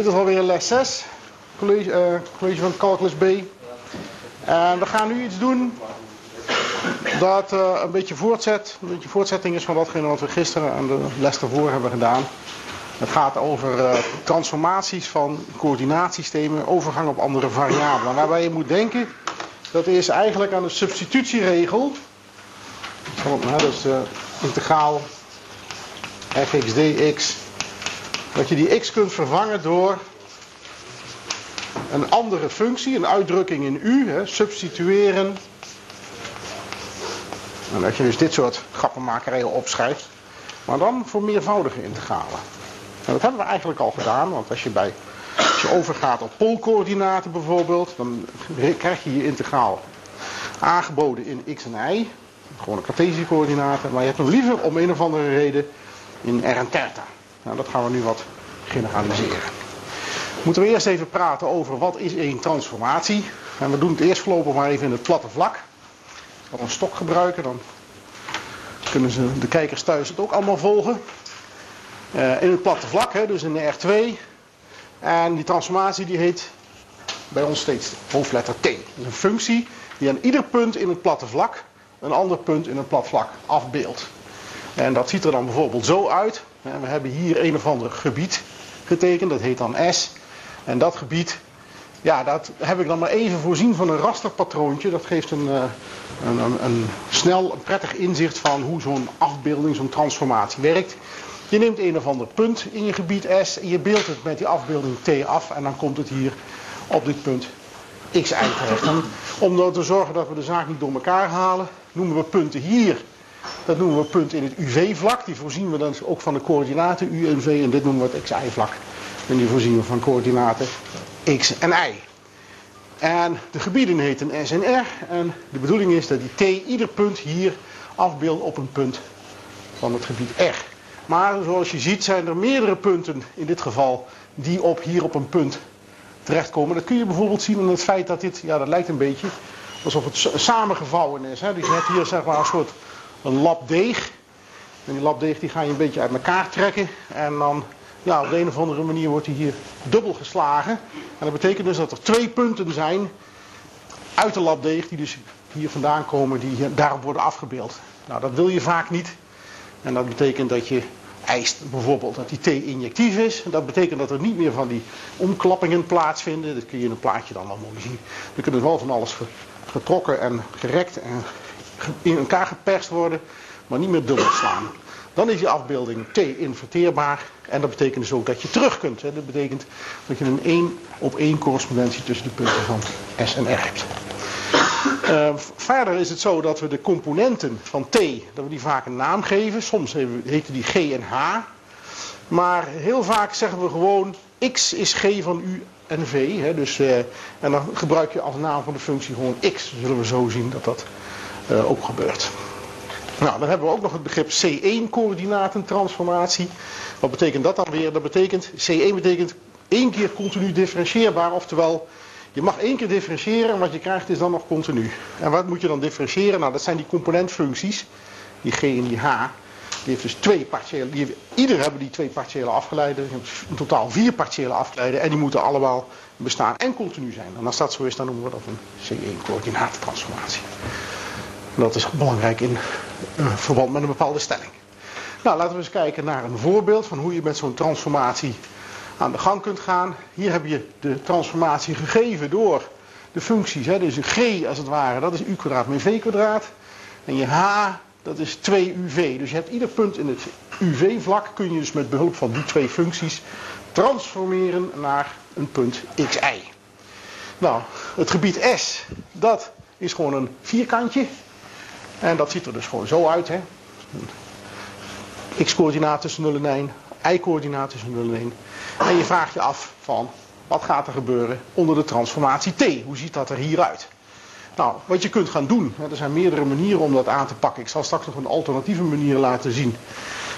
Dit is alweer les 6, college, uh, college van Calculus B. En we gaan nu iets doen dat uh, een beetje voortzet, een beetje voortzetting is van datgene wat we gisteren aan de les daarvoor hebben gedaan. Het gaat over uh, transformaties van coördinaatsystemen, overgang op andere variabelen. Waarbij je moet denken, dat is eigenlijk aan de substitutieregel. Dat is integraal fx dx. Dat je die x kunt vervangen door een andere functie, een uitdrukking in u, hè, substitueren. En dat je dus dit soort grappenmakerijen opschrijft. Maar dan voor meervoudige integralen. En dat hebben we eigenlijk al gedaan, want als je, bij, als je overgaat op poolcoördinaten bijvoorbeeld, dan krijg je je integraal aangeboden in x en y. Gewoon een Cartesische coördinaten, maar je hebt hem liever om een of andere reden in R en terta. Nou, dat gaan we nu wat generaliseren. Moeten we eerst even praten over wat is een transformatie. En we doen het eerst voorlopig maar even in het platte vlak. Ik zal een stok gebruiken, dan kunnen ze, de kijkers thuis het ook allemaal volgen. Uh, in het platte vlak, hè, dus in de R2. En die transformatie die heet bij ons steeds hoofdletter T. Dat is een functie die aan ieder punt in het platte vlak een ander punt in het plat vlak afbeeldt. En dat ziet er dan bijvoorbeeld zo uit. We hebben hier een of ander gebied getekend, dat heet dan S. En dat gebied, ja, dat heb ik dan maar even voorzien van een rasterpatroontje. Dat geeft een, eh, een, een, een snel, een prettig inzicht van hoe zo'n afbeelding, zo'n transformatie werkt. Je neemt een of ander punt in je gebied S en je beeldt het met die afbeelding T af en dan komt het hier op dit punt terecht. En om ervoor te zorgen dat we de zaak niet door elkaar halen, noemen we punten hier dat noemen we punt in het UV-vlak. Die voorzien we dan ook van de coördinaten U en V. En dit noemen we het XY-vlak. En die voorzien we van coördinaten X en Y. En de gebieden heten S en R. En de bedoeling is dat die T ieder punt hier afbeeldt op een punt van het gebied R. Maar zoals je ziet zijn er meerdere punten in dit geval die op, hier op een punt terechtkomen. Dat kun je bijvoorbeeld zien aan het feit dat dit, ja dat lijkt een beetje alsof het samengevouwen is. Hè. Dus je hebt hier zeg maar een soort een lap deeg. En die lap deeg die ga je een beetje uit elkaar trekken. En dan, ja, op de een of andere manier wordt die hier dubbel geslagen. En dat betekent dus dat er twee punten zijn uit de labdeeg die dus hier vandaan komen, die daarop worden afgebeeld. Nou, dat wil je vaak niet. En dat betekent dat je eist bijvoorbeeld dat die T injectief is. Dat betekent dat er niet meer van die omklappingen plaatsvinden. Dat kun je in een plaatje dan wel mooi zien. Er kunnen wel van alles getrokken en gerekt en in elkaar geperst worden, maar niet meer dubbel slaan. Dan is die afbeelding T inverteerbaar en dat betekent dus ook dat je terug kunt. Dat betekent dat je een 1 op 1 correspondentie tussen de punten van S en R hebt. Uh, verder is het zo dat we de componenten van T, dat we die vaak een naam geven. Soms heten die G en H. Maar heel vaak zeggen we gewoon X is G van U en V. Hè. Dus, uh, en dan gebruik je als naam van de functie gewoon X. Zullen we zo zien dat dat uh, ook gebeurt. Nou, dan hebben we ook nog het begrip C1-coördinatentransformatie. Wat betekent dat dan weer? Dat betekent, C1 betekent één keer continu differentieerbaar, oftewel je mag één keer differentiëren en wat je krijgt is dan nog continu. En wat moet je dan differentiëren? Nou, dat zijn die componentfuncties, die G en die H. Die heeft dus twee partiële, die ieder hebben die twee partiële afgeleiden. In totaal vier partiële afgeleiden en die moeten allemaal bestaan en continu zijn. En als dat zo is, dan noemen we dat een C1-coördinatentransformatie. Dat is belangrijk in uh, verband met een bepaalde stelling. Nou, laten we eens kijken naar een voorbeeld van hoe je met zo'n transformatie aan de gang kunt gaan. Hier heb je de transformatie gegeven door de functies. Hè. Dus g als het ware, dat is u kwadraat min v kwadraat. En je h, dat is 2uv. Dus je hebt ieder punt in het uv-vlak, kun je dus met behulp van die twee functies transformeren naar een punt xi. Nou, het gebied S, dat is gewoon een vierkantje. En dat ziet er dus gewoon zo uit. Hè? X-coördinaat tussen 0 en 1, Y-coördinaat tussen 0 en 1. En je vraagt je af van wat gaat er gebeuren onder de transformatie T? Hoe ziet dat er hieruit? Nou, wat je kunt gaan doen, er zijn meerdere manieren om dat aan te pakken. Ik zal straks nog een alternatieve manier laten zien.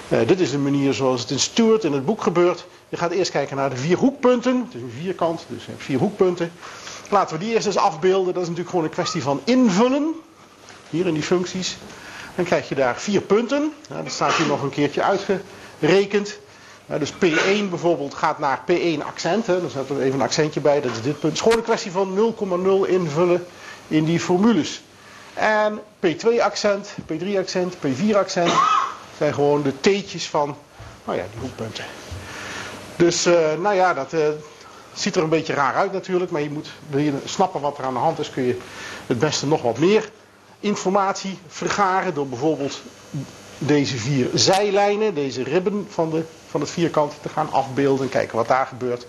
Uh, dit is de manier zoals het in Stuart in het boek gebeurt. Je gaat eerst kijken naar de vier hoekpunten. Het is een vierkant, dus je hebt vier hoekpunten. Laten we die eerst eens afbeelden. Dat is natuurlijk gewoon een kwestie van invullen. Hier in die functies. Dan krijg je daar vier punten. Ja, dat staat hier nog een keertje uitgerekend. dus P1 bijvoorbeeld gaat naar P1 accent. Hè. Dan zetten we even een accentje bij, dat is dit punt. Het is gewoon een kwestie van 0,0 invullen in die formules. En P2 accent, P3 accent, P4 accent zijn gewoon de T'tjes van nou ja, die hoekpunten. Dus uh, nou ja, dat uh, ziet er een beetje raar uit natuurlijk. Maar je moet, wil je snappen wat er aan de hand is, kun je het beste nog wat meer informatie vergaren. Door bijvoorbeeld deze vier zijlijnen, deze ribben van, de, van het vierkant te gaan afbeelden en kijken wat daar gebeurt.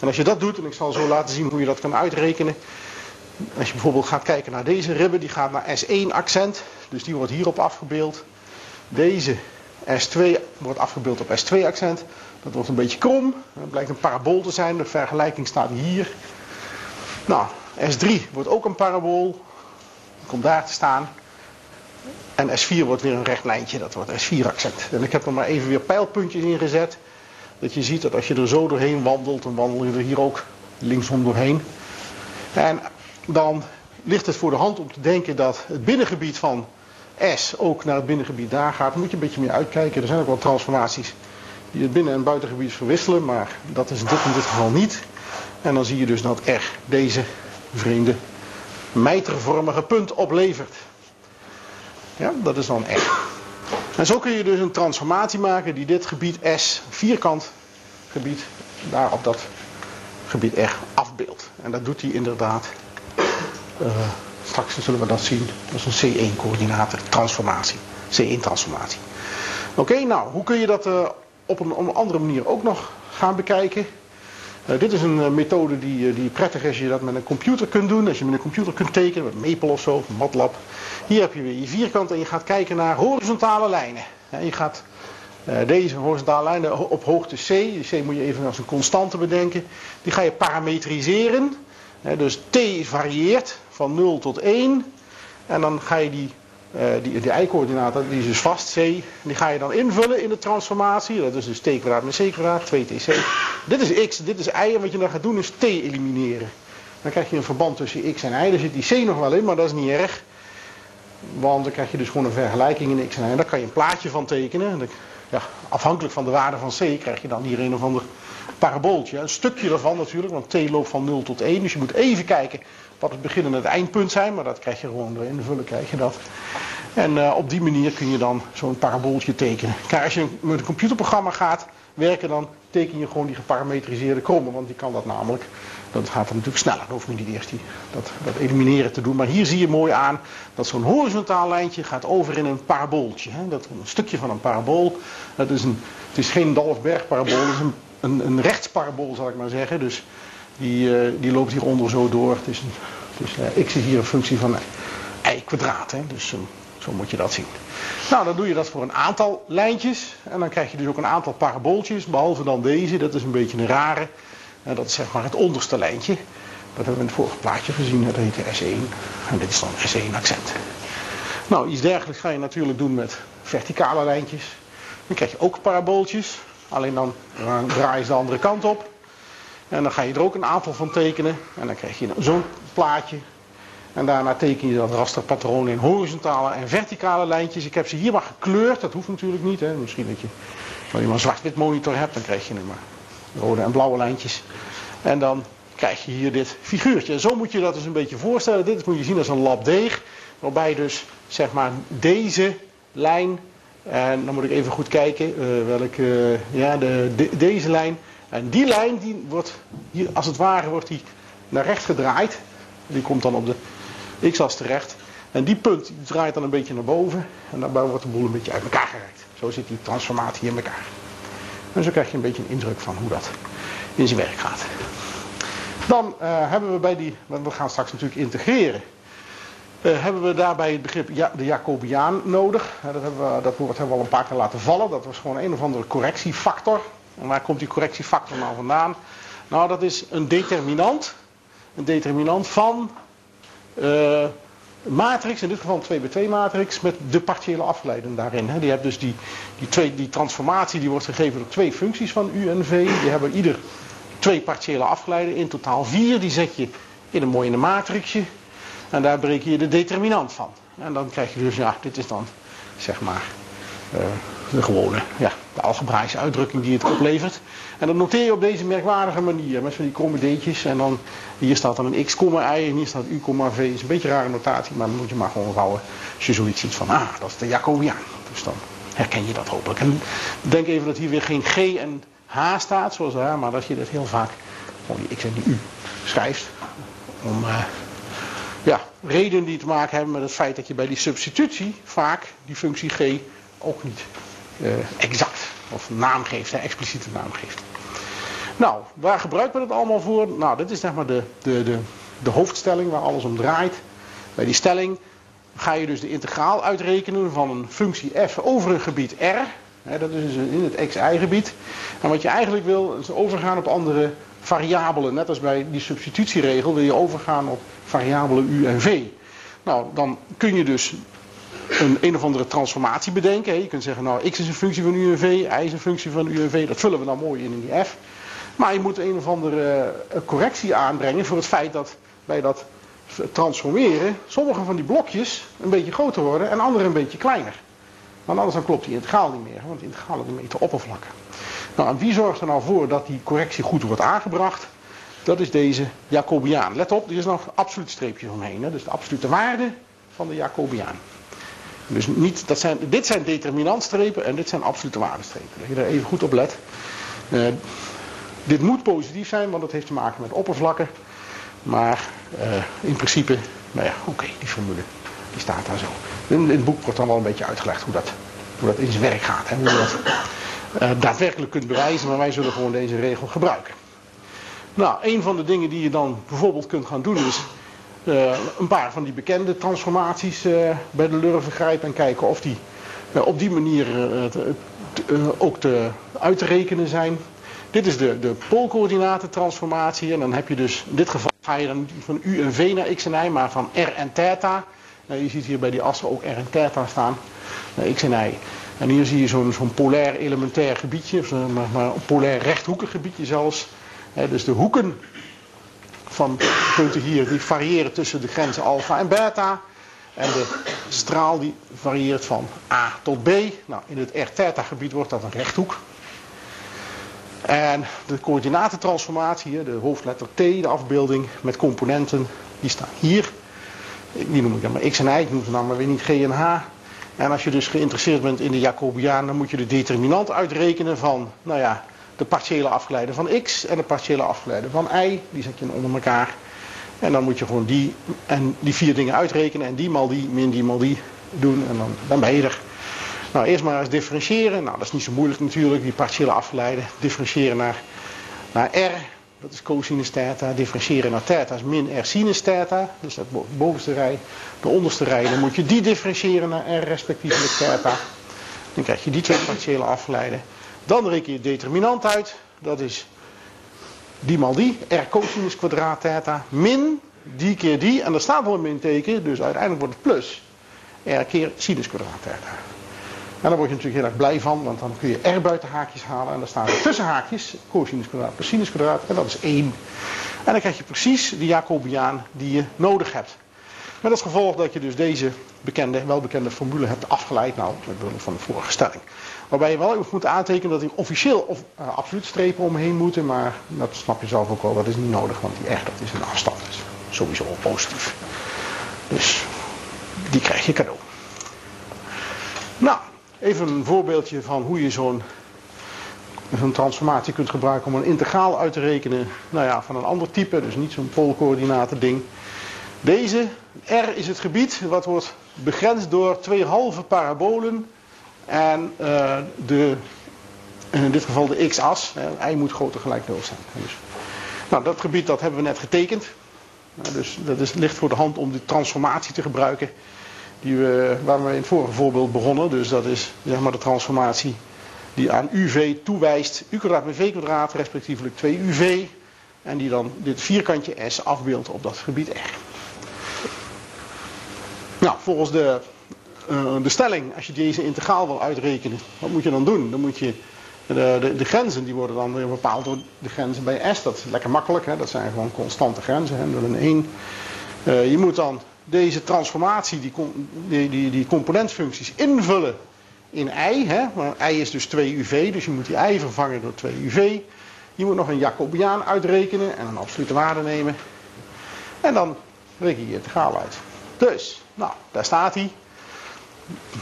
En als je dat doet, en ik zal zo laten zien hoe je dat kan uitrekenen. Als je bijvoorbeeld gaat kijken naar deze ribben, die gaat naar S1 accent. Dus die wordt hierop afgebeeld. Deze S2 wordt afgebeeld op S2 accent. Dat wordt een beetje krom. Dat blijkt een parabool te zijn. De vergelijking staat hier. Nou, S3 wordt ook een parabool. Komt daar te staan. En S4 wordt weer een recht lijntje. Dat wordt S4 accent. En ik heb er maar even weer pijlpuntjes in gezet. Dat je ziet dat als je er zo doorheen wandelt, dan wandel je er hier ook linksom doorheen. En dan ligt het voor de hand om te denken dat het binnengebied van S ook naar het binnengebied daar gaat. Dan moet je een beetje meer uitkijken. Er zijn ook wel transformaties die het binnen- en buitengebied verwisselen. Maar dat is dit in dit geval niet. En dan zie je dus dat R deze vreemde mijtervormige punt oplevert. Ja, dat is dan R. En zo kun je dus een transformatie maken die dit gebied S, vierkant gebied, daar op dat gebied R afbeeldt. En dat doet hij inderdaad. Uh, straks zullen we dat zien. Dat is een C1-coördinaten transformatie. C1-transformatie. Oké, nou, hoe kun je dat uh, op, een, op, een, andere manier ook nog gaan bekijken? Uh, dit is een methode die, die prettig is als je dat met een computer kunt doen. Als je met een computer kunt tekenen, met Maple of zo, MATLAB. Hier heb je weer je vierkant en je gaat kijken naar horizontale lijnen. Ja, je gaat deze horizontale lijnen op hoogte C, die C moet je even als een constante bedenken. Die ga je parametriseren. dus T varieert van 0 tot 1. En dan ga je die, die, die y-coördinaten, die is dus vast, c, die ga je dan invullen in de transformatie. Dat is dus t kwadraat met c kwadraat, 2tc. Dit is x, dit is y. En wat je dan gaat doen is t elimineren. Dan krijg je een verband tussen x en y. Daar zit die c nog wel in, maar dat is niet erg. Want dan krijg je dus gewoon een vergelijking in x en y. Daar kan je een plaatje van tekenen. Ja, afhankelijk van de waarde van c krijg je dan hier een of ander parabooltje. Een stukje ervan natuurlijk, want t loopt van 0 tot 1. Dus je moet even kijken wat het begin en het eindpunt zijn. Maar dat krijg je gewoon door invullen, krijg je dat. En uh, op die manier kun je dan zo'n parabooltje tekenen. Kijk, als je met een computerprogramma gaat werken, dan teken je gewoon die geparametriseerde krommen. Want die kan dat namelijk. Dat gaat dan natuurlijk sneller. Dan hoef je niet eerst die, dat, dat elimineren te doen. Maar hier zie je mooi aan dat zo'n horizontaal lijntje gaat over in een parabooltje. Hè? Dat een stukje van een parabool. Dat is een, het is geen Dalfberg parabool, het is een, een, een rechtsparabool zal ik maar zeggen. Dus die, uh, die loopt hieronder zo door. Het is een, x is hier een functie van y kwadraat. Dus zo moet je dat zien. Nou, dan doe je dat voor een aantal lijntjes. En dan krijg je dus ook een aantal parabooltjes. Behalve dan deze. Dat is een beetje een rare. En dat is zeg maar het onderste lijntje. Dat hebben we in het vorige plaatje gezien. Dat heette S1. En dit is dan S1 accent. Nou, iets dergelijks ga je natuurlijk doen met verticale lijntjes. Dan krijg je ook parabooltjes. Alleen dan draai je de andere kant op. En dan ga je er ook een aantal van tekenen. En dan krijg je zo'n plaatje. En daarna teken je dat rasterpatroon in horizontale en verticale lijntjes. Ik heb ze hier maar gekleurd. Dat hoeft natuurlijk niet. Hè. Misschien dat je, als je maar zwart-wit monitor hebt, dan krijg je nu maar rode en blauwe lijntjes. En dan krijg je hier dit figuurtje. En zo moet je dat dus een beetje voorstellen. Dit moet je zien als een lap deeg. Waarbij dus zeg maar deze lijn. En dan moet ik even goed kijken uh, welke. ja, de, de, deze lijn en die lijn, die wordt hier, als het ware, wordt die naar rechts gedraaid. Die komt dan op de x-as terecht. En die punt die draait dan een beetje naar boven. En daarbij wordt de boel een beetje uit elkaar gereikt. Zo zit die transformatie in elkaar. En zo krijg je een beetje een indruk van hoe dat in zijn werk gaat. Dan uh, hebben we bij die, want we gaan straks natuurlijk integreren. Uh, hebben we daarbij het begrip ja, de Jacobiaan nodig. Uh, dat, hebben we, dat woord hebben we al een paar keer laten vallen. Dat was gewoon een of andere correctiefactor. Waar komt die correctiefactor nou vandaan? Nou, dat is een determinant. Een determinant van uh, matrix, in dit geval een 2 bij 2 matrix, met de partiële afgeleiden daarin. Hè. Die hebt dus die, die, twee, die transformatie die wordt gegeven door twee functies van u en v. Die hebben ieder twee partiële afgeleiden, in totaal vier. Die zet je in een mooi in een matrixje. En daar breek je de determinant van. En dan krijg je dus, ja, dit is dan zeg maar uh, de gewone, ja, de algebraïsche uitdrukking die het oplevert. En dat noteer je op deze merkwaardige manier, met van die kromme. En dan, hier staat dan een x, y en hier staat u, v. is een beetje een rare notatie, maar dan moet je maar gewoon houden als je zoiets ziet van, ah, dat is de Jacobiaan. Dus dan herken je dat hopelijk. En denk even dat hier weer geen G en H staat, zoals daar, maar dat je dat heel vaak gewoon die X en die U schrijft. Om uh, ja, redenen die te maken hebben met het feit dat je bij die substitutie vaak die functie G ook niet exact of naam geeft, hè, expliciete naam geeft. Nou, waar gebruiken we dat allemaal voor? Nou, dit is zeg maar de, de, de, de hoofdstelling waar alles om draait. Bij die stelling ga je dus de integraal uitrekenen van een functie f over een gebied R. dat is dus in het xy-gebied. En wat je eigenlijk wil, is overgaan op andere variabelen. Net als bij die substitutieregel wil je overgaan op variabelen u en v. Nou, dan kun je dus een een of andere transformatie bedenken. Je kunt zeggen, nou, x is een functie van u en v, y is een functie van u en v. Dat vullen we dan mooi in in die f. Maar je moet een of andere eh, correctie aanbrengen voor het feit dat bij dat transformeren sommige van die blokjes een beetje groter worden en andere een beetje kleiner. Want anders dan klopt die integraal niet meer, want die integraal is een meter oppervlakken. Nou, en wie zorgt er nou voor dat die correctie goed wordt aangebracht? Dat is deze Jacobiaan. Let op, er is nog absoluut streepje omheen. Hè? Dus de absolute waarde van de Jacobiaan. Dus niet, dat zijn, dit zijn determinantstrepen en dit zijn absolute waardestrepen. Dat je daar even goed op let. Uh, dit moet positief zijn, want het heeft te maken met oppervlakken. Maar uh, in principe, nou ja, oké, die formule die staat daar zo. In, het boek wordt dan wel een beetje uitgelegd hoe dat, hoe dat in zijn werk gaat. Hè, hoe je dat uh, daadwerkelijk kunt bewijzen, maar wij zullen gewoon deze regel gebruiken. Nou, een van de dingen die je dan bijvoorbeeld kunt gaan doen is een paar van die bekende transformaties bij de lurven grijpen en kijken of die op die manier ook te, uit te rekenen zijn. Dit is de, de poolcoördinatentransformatie. En dan heb je dus, in dit geval ga je dan van u en v naar x en y, maar van r en theta. Nou, je ziet hier bij die assen ook r en theta staan. Naar x en y. En hier zie je zo'n zo'n polair elementair gebiedje, maar, maar een polair rechthoekig gebiedje zelfs. dus de hoeken van punten hier, die variëren tussen de grenzen alfa en beta. En de straal die varieert van A tot B. Nou, in het r-theta gebied wordt dat een rechthoek. En de coördinatentransformatie, de hoofdletter T, de afbeelding met componenten, die staan hier. Die noem ik dan maar x en y, ik noem ze dan maar weer niet g en h. En als je dus geïnteresseerd bent in de Jacobiaan, dan moet je de determinant uitrekenen van, nou ja, de partiële afgeleide van x en de partiële afgeleide van y. Die zet je onder elkaar. En dan moet je gewoon die, en die vier dingen uitrekenen en die mal die, min die mal die doen. En dan, dan ben je er. Nou, eerst maar eens differentiëren. Nou, dat is niet zo moeilijk natuurlijk, die partiële afgeleide. Differentiëren naar, naar r, dat is cosinus theta. Differentiëren naar theta is min r sinus theta. Dus dat bovenste rij. De onderste rij, dan moet je die differentiëren naar r respectievelijk theta. Dan krijg je die twee partiële afgeleiden. Dan reken je determinant uit. Dat is die mal die, r cosinus kwadraat theta, min die keer die. En daar staat wel een minteken, dus uiteindelijk wordt het plus r keer sinus kwadraat theta. En daar word je natuurlijk heel erg blij van, want dan kun je R buiten haakjes halen. En dan staan er tussen haakjes cosinus kwadraat plus sinus kwadraat. En dat is 1. En dan krijg je precies de Jacobiaan die je nodig hebt. Met als gevolg dat je dus deze bekende, welbekende formule hebt afgeleid. Nou, met behulp van de vorige stelling. Waarbij je wel moet aantekenen dat die officieel of, uh, absoluut strepen omheen moeten. Maar dat snap je zelf ook wel, dat is niet nodig. Want die R dat is een afstand. Dus sowieso positief. Dus die krijg je cadeau. Nou, Even een voorbeeldje van hoe je zo'n zo'n transformatie kunt gebruiken om een integraal uit te rekenen nou ja, van een ander type, dus niet zo'n poolcoördinaten ding. Deze, R is het gebied wat wordt begrensd door twee halve parabolen en uh, de, in dit geval de x-as, y moet groter gelijk 0 zijn. Dus, nou, dat gebied dat hebben we net getekend. Nou, dus dat is, ligt voor de hand om die transformatie te gebruiken die we, waar we in het vorige voorbeeld begonnen. Dus dat is zeg maar de transformatie die aan UV toewijst. U kwadraat bij V kwadraat, respectievelijk 2UV. En die dan dit vierkantje S afbeeldt op dat gebied R. Nou, volgens de, de stelling, als je deze integraal wil uitrekenen, wat moet je dan doen? Dan moet je de, de, de, grenzen die worden dan weer bepaald door de grenzen bij S. Dat is lekker makkelijk, hè? dat zijn gewoon constante grenzen, hè? 0 en 1. Uh, je moet dan deze transformatie, die, die, die, componentfuncties invullen in i. Hè? I is dus 2uv, dus je moet die i vervangen door 2uv. Je moet nog een Jacobiaan uitrekenen en een absolute waarde nemen. En dan reken je je integraal uit. Dus, nou, daar staat hij.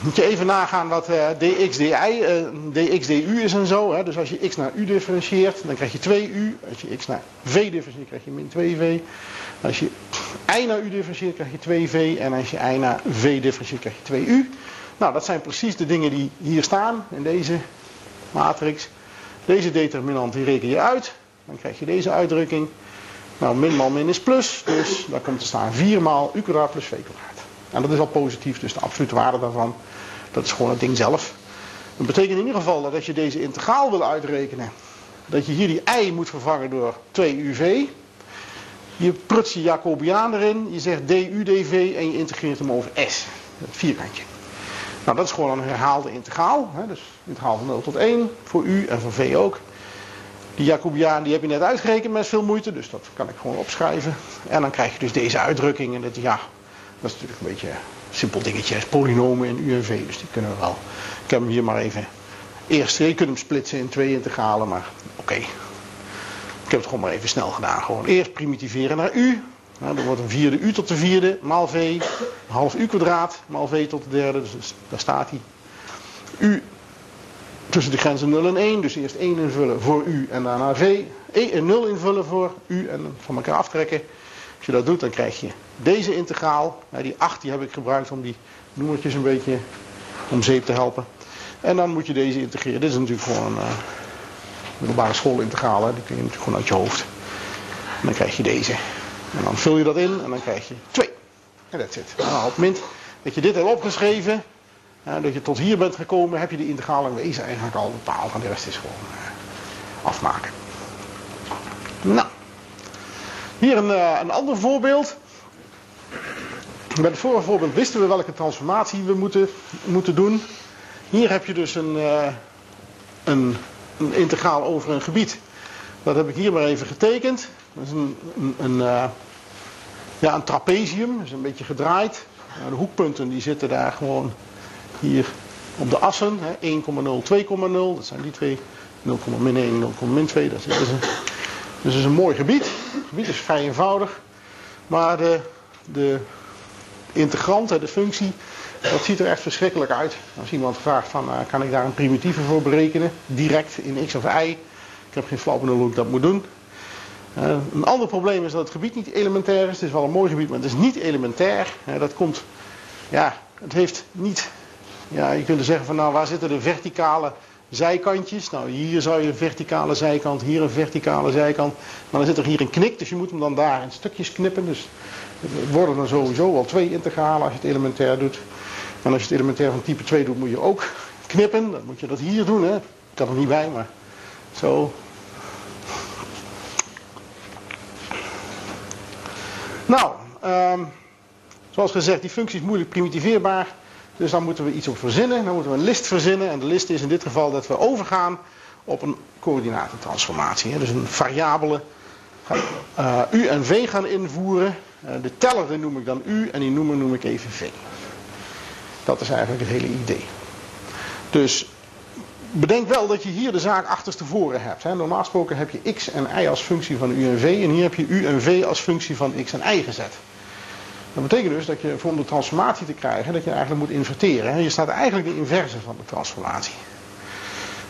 Moet je even nagaan wat uh, dx, di, uh, dx, du is en zo. Hè? Dus als je x naar u differentieert, dan krijg je 2u. Als je x naar v differentieert, krijg je min 2v. Als je i naar u differentieert, krijg je 2v. En als je i naar v differentieert, krijg je 2u. Nou, dat zijn precies de dingen die hier staan in deze matrix. Deze determinant die reken je uit. Dan krijg je deze uitdrukking. Nou, min mal min is plus. Dus daar komt te staan 4 maal u kwadraat plus v kwadraat. En dat is al positief, dus de absolute waarde daarvan, dat is gewoon het ding zelf. Dat betekent in ieder geval dat als je deze integraal wil uitrekenen, dat je hier die i moet vervangen door 2uv. Je prutst je Jacobiaan erin, je zegt du dv en je integreert hem over s, het vierkantje. Nou, dat is gewoon een herhaalde integraal. Hè? Dus integraal van 0 tot 1 voor u en voor v ook. Die Jacobiaan die heb je net uitgerekend met veel moeite, dus dat kan ik gewoon opschrijven. En dan krijg je dus deze uitdrukking. En dat, ja, dat is natuurlijk een beetje een simpel dingetje. Polynomen en V, dus die kunnen we wel. Ik heb hem hier maar even. Eerst, je kunt hem splitsen in twee integralen, maar oké. Ik heb het gewoon maar even snel gedaan. Gewoon eerst primitiveren naar U. Dan wordt een vierde U tot de vierde, maal V. Half U kwadraat, maal V tot de derde. Dus daar staat hij. U tussen de grenzen 0 en 1. Dus eerst 1 invullen voor U en daarna V. 1 0 invullen voor U en van elkaar aftrekken. Als je dat doet, dan krijg je deze integraal. die 8 die heb ik gebruikt om die noemertjes een beetje om zeep te helpen. En dan moet je deze integreren. Dit is natuurlijk gewoon een uh, middelbare schoolintegraal. Die kun je natuurlijk gewoon uit je hoofd. En dan krijg je deze. En dan vul je dat in en dan krijg je 2. En dat zit. Nou, op het moment dat je dit hebt opgeschreven, dat je tot hier bent gekomen, heb je de integraal in wezen eigenlijk al bepaald. En de rest is gewoon uh, afmaken. Nou. Hier een, uh, een ander voorbeeld. Bij het vorige voorbeeld wisten we welke transformatie we moeten, moeten doen. Hier heb je dus een, uh, een, een, integraal over een gebied. Dat heb ik hier maar even getekend. Dat is een, een, uh, ja, een trapezium, is een beetje gedraaid. Nou, de hoekpunten die zitten daar gewoon hier op de assen. 1,0, 2,0. Dat zijn die twee. 0,1, 0,2. Dat is een, dus het is een mooi gebied. Het gebied is vrij eenvoudig. Maar de, de integrant, de functie, dat ziet er echt verschrikkelijk uit. Als iemand vraagt van, uh, kan ik daar een primitieve voor berekenen? Direct in x of y. Ik heb geen flauw benul hoe ik dat moet doen. Uh, een ander probleem is dat het gebied niet elementair is. Het is wel een mooi gebied, maar het is niet elementair. Uh, dat komt, ja, het heeft niet, ja, je kunt er zeggen van nou waar zitten de verticale zijkantjes. Nou, hier zou je een verticale zijkant, hier een verticale zijkant. Maar dan zit er hier een knik, dus je moet hem dan daar in stukjes knippen. Dus worden dan sowieso al twee integralen als je het elementair doet. En als je het elementair van type 2 doet, moet je ook knippen. Dan moet je dat hier doen, hè. Ik kan er niet bij, maar zo. Nou, um, zoals gezegd, die functie is moeilijk primitiveerbaar. Dus dan moeten we iets op verzinnen. Dan moeten we een list verzinnen. En de list is in dit geval dat we overgaan op een coördinatentransformatie. Dus een variabele uh, u en v gaan invoeren. Uh, de teller noem ik dan u en die noemer noem ik even v. Dat is eigenlijk het hele idee. Dus bedenk wel dat je hier de zaak achterstevoren hebt. Hè. Normaal gesproken heb je x en y als functie van u en v. En hier heb je u en v als functie van x en y gezet. Dat betekent dus dat je voor om de transformatie te krijgen, dat je eigenlijk moet inverteren. Je staat eigenlijk de inverse van de transformatie.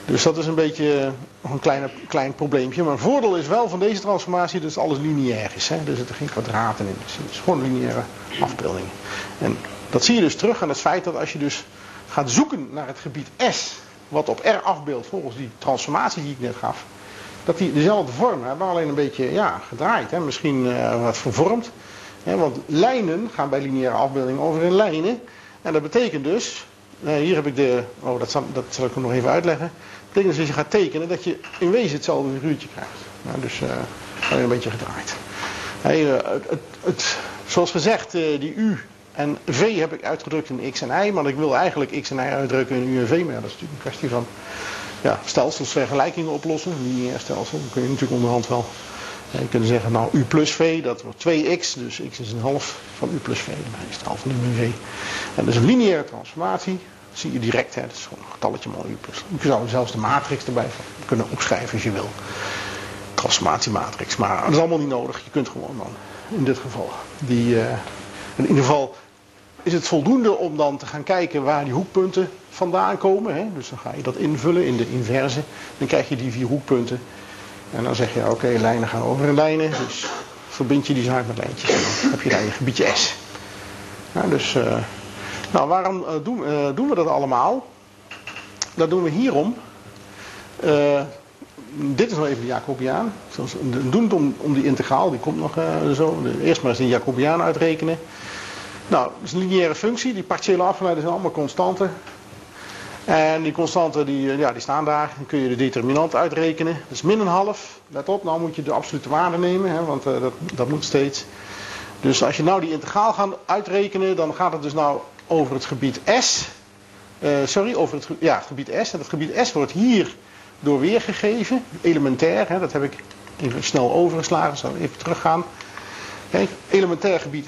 Dus dat is een beetje een kleine, klein probleempje. Maar een voordeel is wel van deze transformatie dat alles lineair is. Hè? Er zitten geen kwadraten in. Het is gewoon lineaire afbeeldingen. En dat zie je dus terug aan het feit dat als je dus gaat zoeken naar het gebied S, wat op R afbeeldt volgens die transformatie die ik net gaf, dat die dezelfde vorm hebben, alleen een beetje ja, gedraaid. Hè? Misschien uh, wat vervormd want lijnen gaan bij lineaire afbeeldingen over in lijnen. En dat betekent dus, hier heb ik de, oh dat zal, dat zal ik nog even uitleggen. Dat betekent dus als je gaat tekenen dat je in wezen hetzelfde figuurtje krijgt. Nou, dus uh, alleen een beetje gedraaid. Uh, het, het, zoals gezegd, die U en V heb ik uitgedrukt in X en Y. Maar ik wil eigenlijk X en Y uitdrukken in U en V. Maar ja, dat is natuurlijk een kwestie van ja, stelsels, vergelijkingen oplossen. Lineair stelsel. Dan kun je natuurlijk onderhand wel je kunt zeggen, nou u plus v, dat wordt 2x, dus x is een half van u plus v, dan is het half van u v. En dat is een lineaire transformatie. zie je direct, hè, dat is gewoon een getalletje mal u plus. Je zou zelfs de matrix erbij kunnen opschrijven als je wil. Transformatiematrix. Maar dat is allemaal niet nodig. Je kunt gewoon dan, in dit geval, die, uh, in ieder geval is het voldoende om dan te gaan kijken waar die hoekpunten vandaan komen. Hè? Dus dan ga je dat invullen in de inverse. Dan krijg je die vier hoekpunten. En dan zeg je, oké, lijnen gaan over in lijnen. Dus verbind je die zaak met lijntjes. Dan heb je daar je gebiedje S. Ja, dus, uh, nou, waarom uh, doen, uh, doen, we dat allemaal? Dat doen we hierom. dit is nog even de Jacobiaan. We doen het om, om die integraal, die komt nog zo. Eerst maar eens de Jacobiaan uitrekenen. Nou, dat is een lineaire functie. Die partiële afgeleiden zijn allemaal constanten. En die constanten die, ja, die staan daar. Dan kun je de determinant uitrekenen. Is min een half. Let op, nou moet je de absolute waarde nemen. Hè, want uh, dat, dat moet steeds. Dus als je nou die integraal gaat uitrekenen. Dan gaat het dus nou over het gebied S. Uh, sorry, over het, ja, het gebied S. En dat gebied S wordt hier door weergegeven. Elementair. Hè, dat heb ik even snel overgeslagen. Zal even teruggaan. Kijk, elementair gebied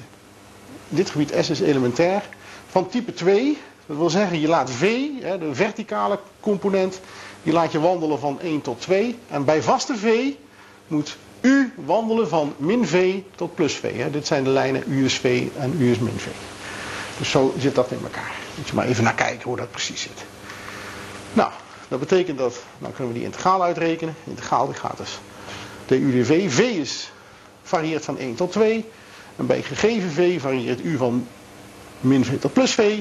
dit gebied S is elementair. Van type 2, dat wil zeggen je laat V, de verticale component, die laat je wandelen van 1 tot 2. En bij vaste V moet U wandelen van min V tot plus V. Dit zijn de lijnen U is V en U is min V. Dus zo zit dat in elkaar. Moet je maar even naar kijken hoe dat precies zit. Nou, dat betekent dat, dan kunnen we die integraal uitrekenen. Integraal die gaat dus du dv. V is, varieert van 1 tot 2. En bij gegeven v varieert u van min v tot plus v.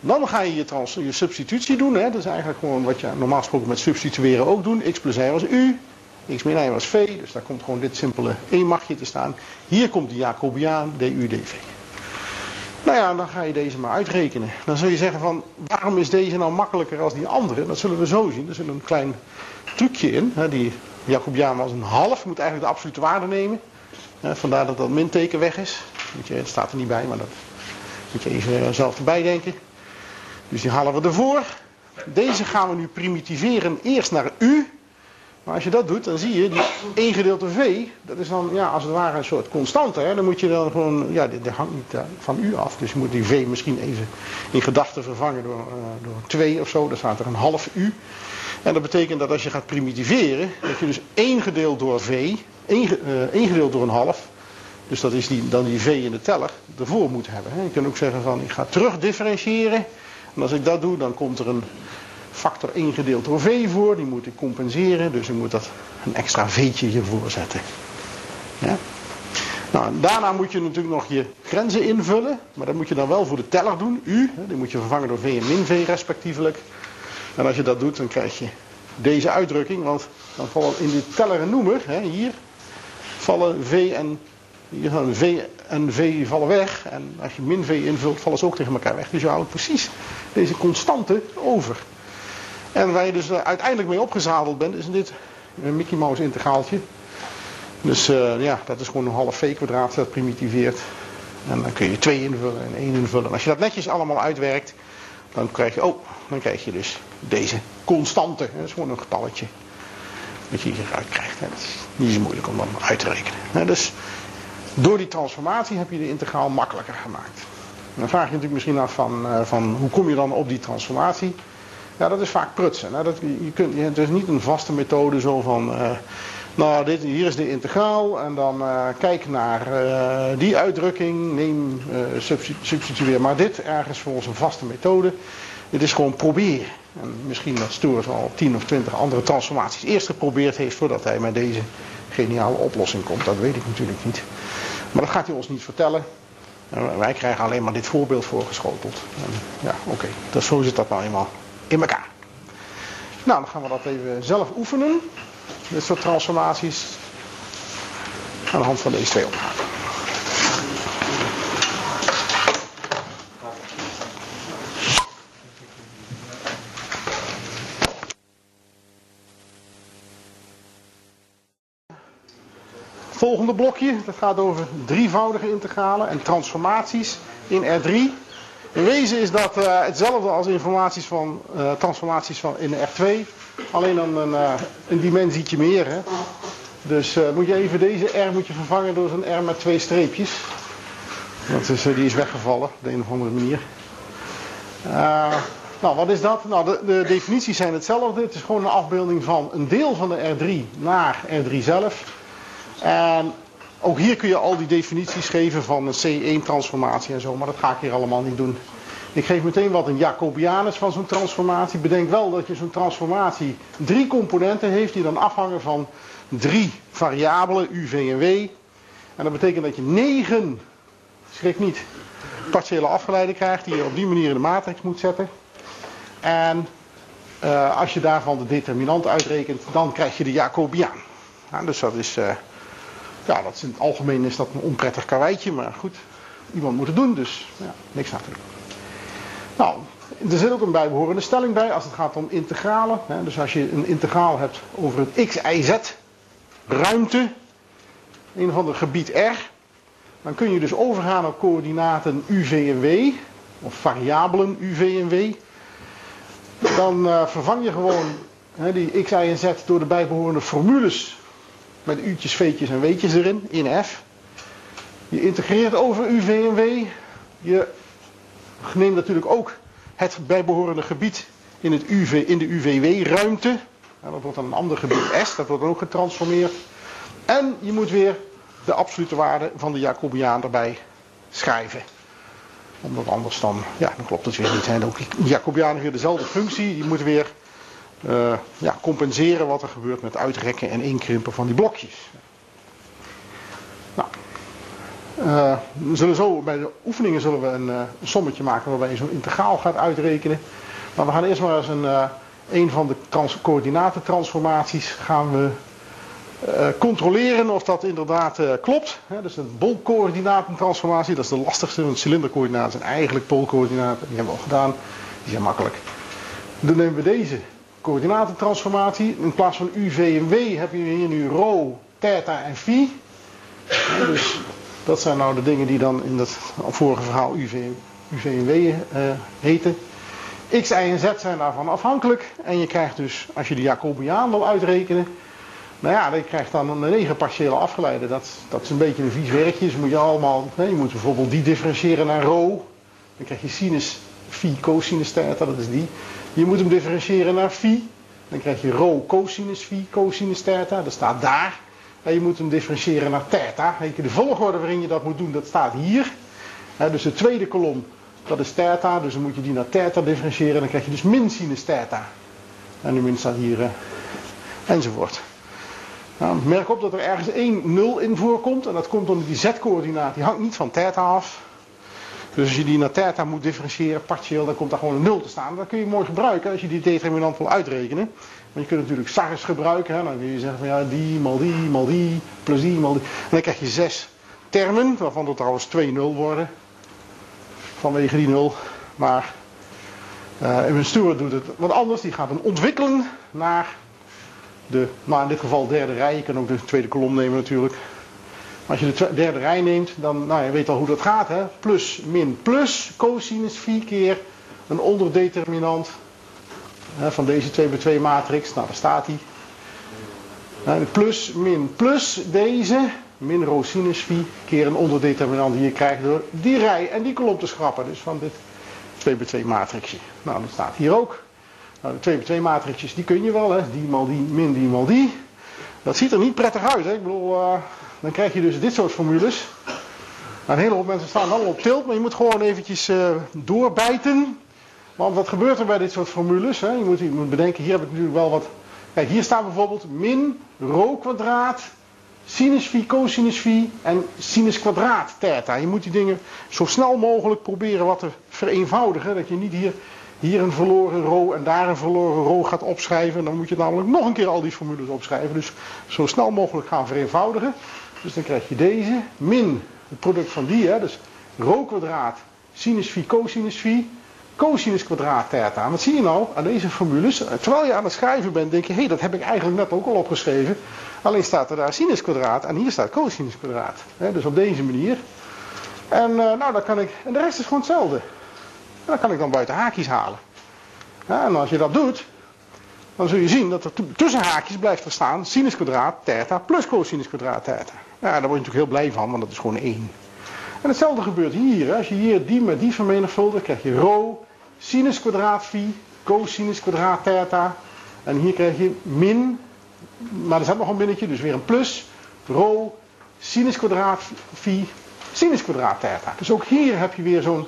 Dan ga je je, trans, je substitutie doen. Hè. Dat is eigenlijk gewoon wat je normaal gesproken met substitueren ook doen. x plus y was u, x min y was v. Dus daar komt gewoon dit simpele 1 magje te staan. Hier komt de Jacobiaan du dv. Nou ja, dan ga je deze maar uitrekenen. Dan zul je zeggen van, waarom is deze nou makkelijker als die andere? Dat zullen we zo zien. Er zit een klein trucje in. Die Jacobiaan was een half, moet eigenlijk de absolute waarde nemen vandaar dat dat minteken weg is. het staat er niet bij, maar dat moet je even zelf erbij denken. Dus die halen we ervoor. Deze gaan we nu primitiveren eerst naar u. Maar als je dat doet, dan zie je die 1 gedeelte v, dat is dan ja, als het ware een soort constante. Hè? Dan moet je dan gewoon, ja, dit, hangt niet eh, van u af. Dus je moet die v misschien even in gedachten vervangen door, uh, door 2 of zo. Dan staat er een half u. En dat betekent dat als je gaat primitiveren, dat je dus 1 gedeeld door v 1, uh, gedeeld door een half, dus dat is die, dan die v in de teller, ervoor moet hebben. Hè. Je kunt ook zeggen van ik ga terug differentiëren. En als ik dat doe, dan komt er een factor 1 gedeeld door v voor. Die moet ik compenseren, dus ik moet dat een extra v'tje hiervoor zetten. Ja? Nou, daarna moet je natuurlijk nog je grenzen invullen. Maar dat moet je dan wel voor de teller doen, u. Die moet je vervangen door v en min v respectievelijk. En als je dat doet, dan krijg je deze uitdrukking. Want dan vallen in de teller een noemer, hè, hier, vallen V en, gaan V en V vallen weg. En als je min V invult, vallen ze ook tegen elkaar weg. Dus je houdt precies deze constante over. En waar je dus uiteindelijk mee opgezadeld bent, is dit een Mickey Mouse integraaltje. Dus uh, ja, dat is gewoon een half V kwadraat, dat primitiveert. En dan kun je 2 invullen en 1 invullen. En als je dat netjes allemaal uitwerkt, dan krijg je, oh, dan krijg je dus deze constante. Dat is gewoon een getalletje. Dat je hieruit krijgt. Dat is niet zo moeilijk om dan uit te rekenen. Dus door die transformatie heb je de integraal makkelijker gemaakt. Dan vraag je natuurlijk misschien af van, eh, van hoe kom je dan op die transformatie? Ja, dat is vaak prutsen. Dat, je kunt, het is niet een vaste methode zo van... Uh, nou, dit, hier is de integraal en dan uh, kijk naar die uitdrukking, neem, substitueer maar dit ergens volgens een vaste methode. Het is gewoon proberen. En misschien dat Stoers al 10 of 20 andere transformaties eerst geprobeerd heeft voordat hij met deze geniale oplossing komt. Dat weet ik natuurlijk niet. Maar dat gaat hij ons niet vertellen. wij krijgen alleen maar dit voorbeeld voorgeschoteld. Ja, oké. Okay. Zo zit dat nou eenmaal in elkaar. Nou, dan gaan we dat even zelf oefenen. Dit soort transformaties. Aan de hand van deze twee opgaven. Volgende blokje, dat gaat over drievoudige integralen en transformaties in R3. In wezen is dat uh, hetzelfde als informaties van, uh, transformaties van in R2. Alleen dan een, uh, een dimensietje meer. Hè. Dus moet je even deze R moet je vervangen door zo'n R met twee streepjes. Dat is, die is weggevallen op de een of andere manier. Nou, wat is dat? Nou, de, de, definities zijn hetzelfde. Het is gewoon een afbeelding van een deel van de R3 naar R3 zelf. En ook hier kun je al die definities geven van een C1-transformatie en zo, maar dat ga ik hier allemaal niet doen. Ik geef meteen wat een Jacobiaan is van zo'n transformatie. Bedenk wel dat je zo'n transformatie drie componenten heeft die dan afhangen van drie variabelen, U, V en W. En dat betekent dat je negen, schrik niet, partiële afgeleiden krijgt die je op die manier in de matrix moet zetten. En uh, als je daarvan de determinant uitrekent, dan krijg je de Jacobiaan. Ja, dus dat is, uh, ja, dat is in het algemeen is dat een onprettig karweitje, maar goed, iemand moet het doen, dus ja, niks aan. Nou, er zit ook een bijbehorende stelling bij als het gaat om integralen. Hè. Dus als je een integraal hebt over het x, y, z ruimte, een of ander gebied R, dan kun je dus overgaan op coördinaten u, v en w, of variabelen u, v en w. Dan uh, vervang je gewoon hè, die x, y en z door de bijbehorende formules met u'tjes, v'tjes en w'tjes erin, in f. Je integreert over u, v en w. Je neemt natuurlijk ook het bijbehorende gebied in, het UV, in de UVW-ruimte. dat wordt dan een ander gebied S, dat wordt dan ook getransformeerd. En je moet weer de absolute waarde van de Jacobiaan erbij schrijven. Omdat anders dan, ja, dan klopt het weer niet. Hè. Ook Jacobiaan weer dezelfde functie. Je moet weer uh, ja, compenseren wat er gebeurt met uitrekken en inkrimpen van die blokjes. Nou, uh, we zullen zo, bij de oefeningen zullen we een, een sommetje maken waarbij je zo'n integraal gaat uitrekenen. Maar we gaan eerst maar eens een, een van de trans coördinatentransformaties gaan we controleren of dat inderdaad klopt. Hè, dus een bolcoördinatentransformatie, dat is de lastigste, want cilindercoördinaten zijn eigenlijk poolcoördinaten. Die hebben we al gedaan, die zijn makkelijk. Dan nemen we deze coördinatentransformatie. In plaats van u, v en w heb je hier nu rho, theta en phi. dus dat zijn nou de dingen die dan in het vorige verhaal UV, UV en W uh, heten. X, Y en Z zijn daarvan afhankelijk. En je krijgt dus, als je de Jacobiaan wil uitrekenen, nou ja, dan krijgt dan een negen partiële afgeleide. Dat, dat is een beetje een vies werkje. Dus moet je allemaal, je moet bijvoorbeeld die differentiëren naar rho. Dan krijg je sinus phi cosinus theta, dat is die. Je moet hem differentiëren naar phi. Dan krijg je rho cosinus phi cosinus theta, dat staat daar. En je moet hem differentiëren naar theta. De volgorde waarin je dat moet doen, dat staat hier. Dus de tweede kolom, dat is theta. Dus dan moet je die naar theta differentiëren. Dan krijg je dus min sinus theta. En nu min staat hier uh, enzovoort. Nou, merk op dat er ergens één 0 in voorkomt. En dat komt omdat die z-coördinaat, die hangt niet van theta af. Dus als je die naar theta moet differentiëren, partieel, dan komt daar gewoon een 0 te staan. Dat kun je mooi gebruiken als je die determinant wil uitrekenen. Want je kunt natuurlijk SARS gebruiken. Hè? Dan kun je zeggen van ja, die, mal die, mal die, plus die, mal die. En dan krijg je zes termen, waarvan er trouwens twee nul worden. Vanwege die nul. Maar uh, een Stewart doet het wat anders. Die gaat hem ontwikkelen naar de, nou in dit geval derde rij. Je kan ook de tweede kolom nemen natuurlijk. Als je de derde rij neemt, dan nou, je weet al hoe dat gaat. Hè? Plus, min, plus, cosinus vier keer een onderdeterminant van deze 2 bij 2 matrix. Nou, daar staat hij. Nou, plus, min, plus deze, min rho sinus phi, keer een onderdeterminant die je krijgt door die rij en die kolom te schrappen. Dus van dit 2 bij 2 matrixje. Nou, dat staat hier ook. Nou, de 2 bij 2 matrixjes, die kun je wel, hè. Die mal die, min die mal die. Dat ziet er niet prettig uit, hè. Ik bedoel, uh, dan krijg je dus dit soort formules. Nou, een hele hoop mensen staan allemaal op tilt, maar je moet gewoon eventjes uh, doorbijten. Want wat gebeurt er bij dit soort formules? Hè? Je, moet, je moet bedenken, hier heb ik natuurlijk wel wat. Kijk, hier staat bijvoorbeeld min rho kwadraat, sinus phi, cosinus phi en sinus kwadraat theta. Je moet die dingen zo snel mogelijk proberen wat te vereenvoudigen. Dat je niet hier, hier een verloren rho en daar een verloren rho gaat opschrijven. Dan moet je namelijk nog een keer al die formules opschrijven. Dus zo snel mogelijk gaan vereenvoudigen. Dus dan krijg je deze, min het product van die, hè, dus rho kwadraat, sinus phi, cosinus phi cosinus kwadraat theta. Wat zie je nou aan deze formules? Terwijl je aan het schrijven bent, denk je, hé, hey, dat heb ik eigenlijk net ook al opgeschreven. Alleen staat er daar sinus kwadraat en hier staat cosinus kwadraat. dus op deze manier. En uh, nou, dan kan ik, en de rest is gewoon hetzelfde. En dan kan ik dan buiten haakjes halen. en als je dat doet, dan zul je zien dat er tussen haakjes blijft er staan sinus kwadraat theta plus cosinus kwadraat theta. Ja, daar word je natuurlijk heel blij van, want dat is gewoon 1. En hetzelfde gebeurt hier. Als je hier die met die vermenigvuldigt, krijg je rho sinus kwadraat phi, cosinus kwadraat theta. En hier krijg je min, maar er zit nog een minnetje, dus weer een plus, rho, sinus kwadraat phi, sinus kwadraat theta. Dus ook hier heb je weer zo'n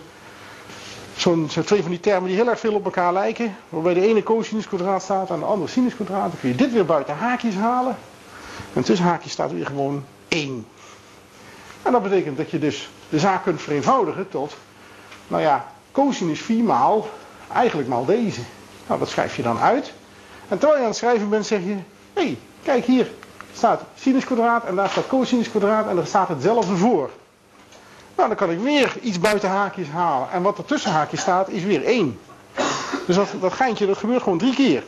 zo'n zo twee van die termen die heel erg veel op elkaar lijken. Waarbij de ene cosinus kwadraat staat en de andere sinus kwadraat. Dan kun je dit weer buiten haakjes halen. En tussen haakjes staat weer gewoon 1. En dat betekent dat je dus de zaak kunt vereenvoudigen tot, nou ja, cosinus 4 maal, eigenlijk maal deze. Nou, dat schrijf je dan uit. En terwijl je aan het schrijven bent, zeg je, hé, hey, kijk hier staat sinus kwadraat en daar staat cosinus kwadraat en er staat hetzelfde voor. Nou, dan kan ik weer iets buiten haakjes halen. En wat er tussen haakjes staat, is weer 1. Dus dat, dat geintje, dat gebeurt gewoon drie keer.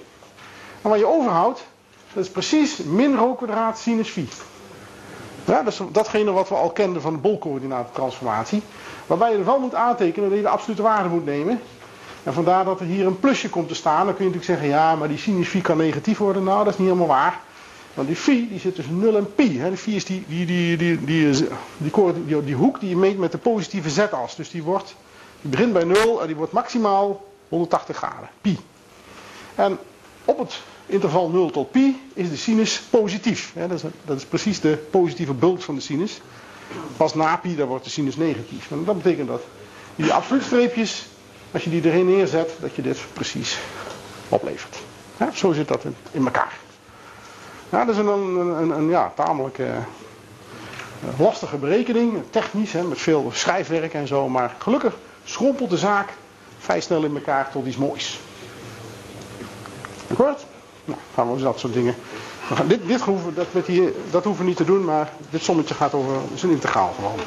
En wat je overhoudt, dat is precies min rho kwadraat sinus phi. Ja, dat is datgene wat we al kenden van de bolcoördinatentransformatie. Waarbij je er wel moet aantekenen dat je de absolute waarde moet nemen. En vandaar dat er hier een plusje komt te staan. Dan kun je natuurlijk zeggen, ja, maar die sinus phi kan negatief worden. Nou, dat is niet helemaal waar. Want die phi die zit tussen 0 en pi. Hè. De phi is die, die, die, die, die, die, die, hoek die je meet met de positieve z-as. Dus die, wordt, die begint bij 0 en die wordt maximaal 180 graden. Pi. En op het interval 0 tot pi is de sinus positief. Hè. Dat, is, dat is precies de positieve bult van de sinus. Pas na pi, dan wordt de sinus negatief. En dat betekent dat die streepjes, als je die erin neerzet, dat je dit precies oplevert. Ja, zo zit dat in, in elkaar. Dat is een, een, een, ja, tamelijk uh, lastige berekening, technisch, hè, met veel schrijfwerk en zo. Maar gelukkig schrompelt de zaak vrij snel in elkaar tot iets moois. Akkoord? Nou, gaan we dat soort dingen. Dit, dit, hoeven, dat, met die, dat hoeven we niet te doen, maar dit sommetje gaat over, een integraal gewoon.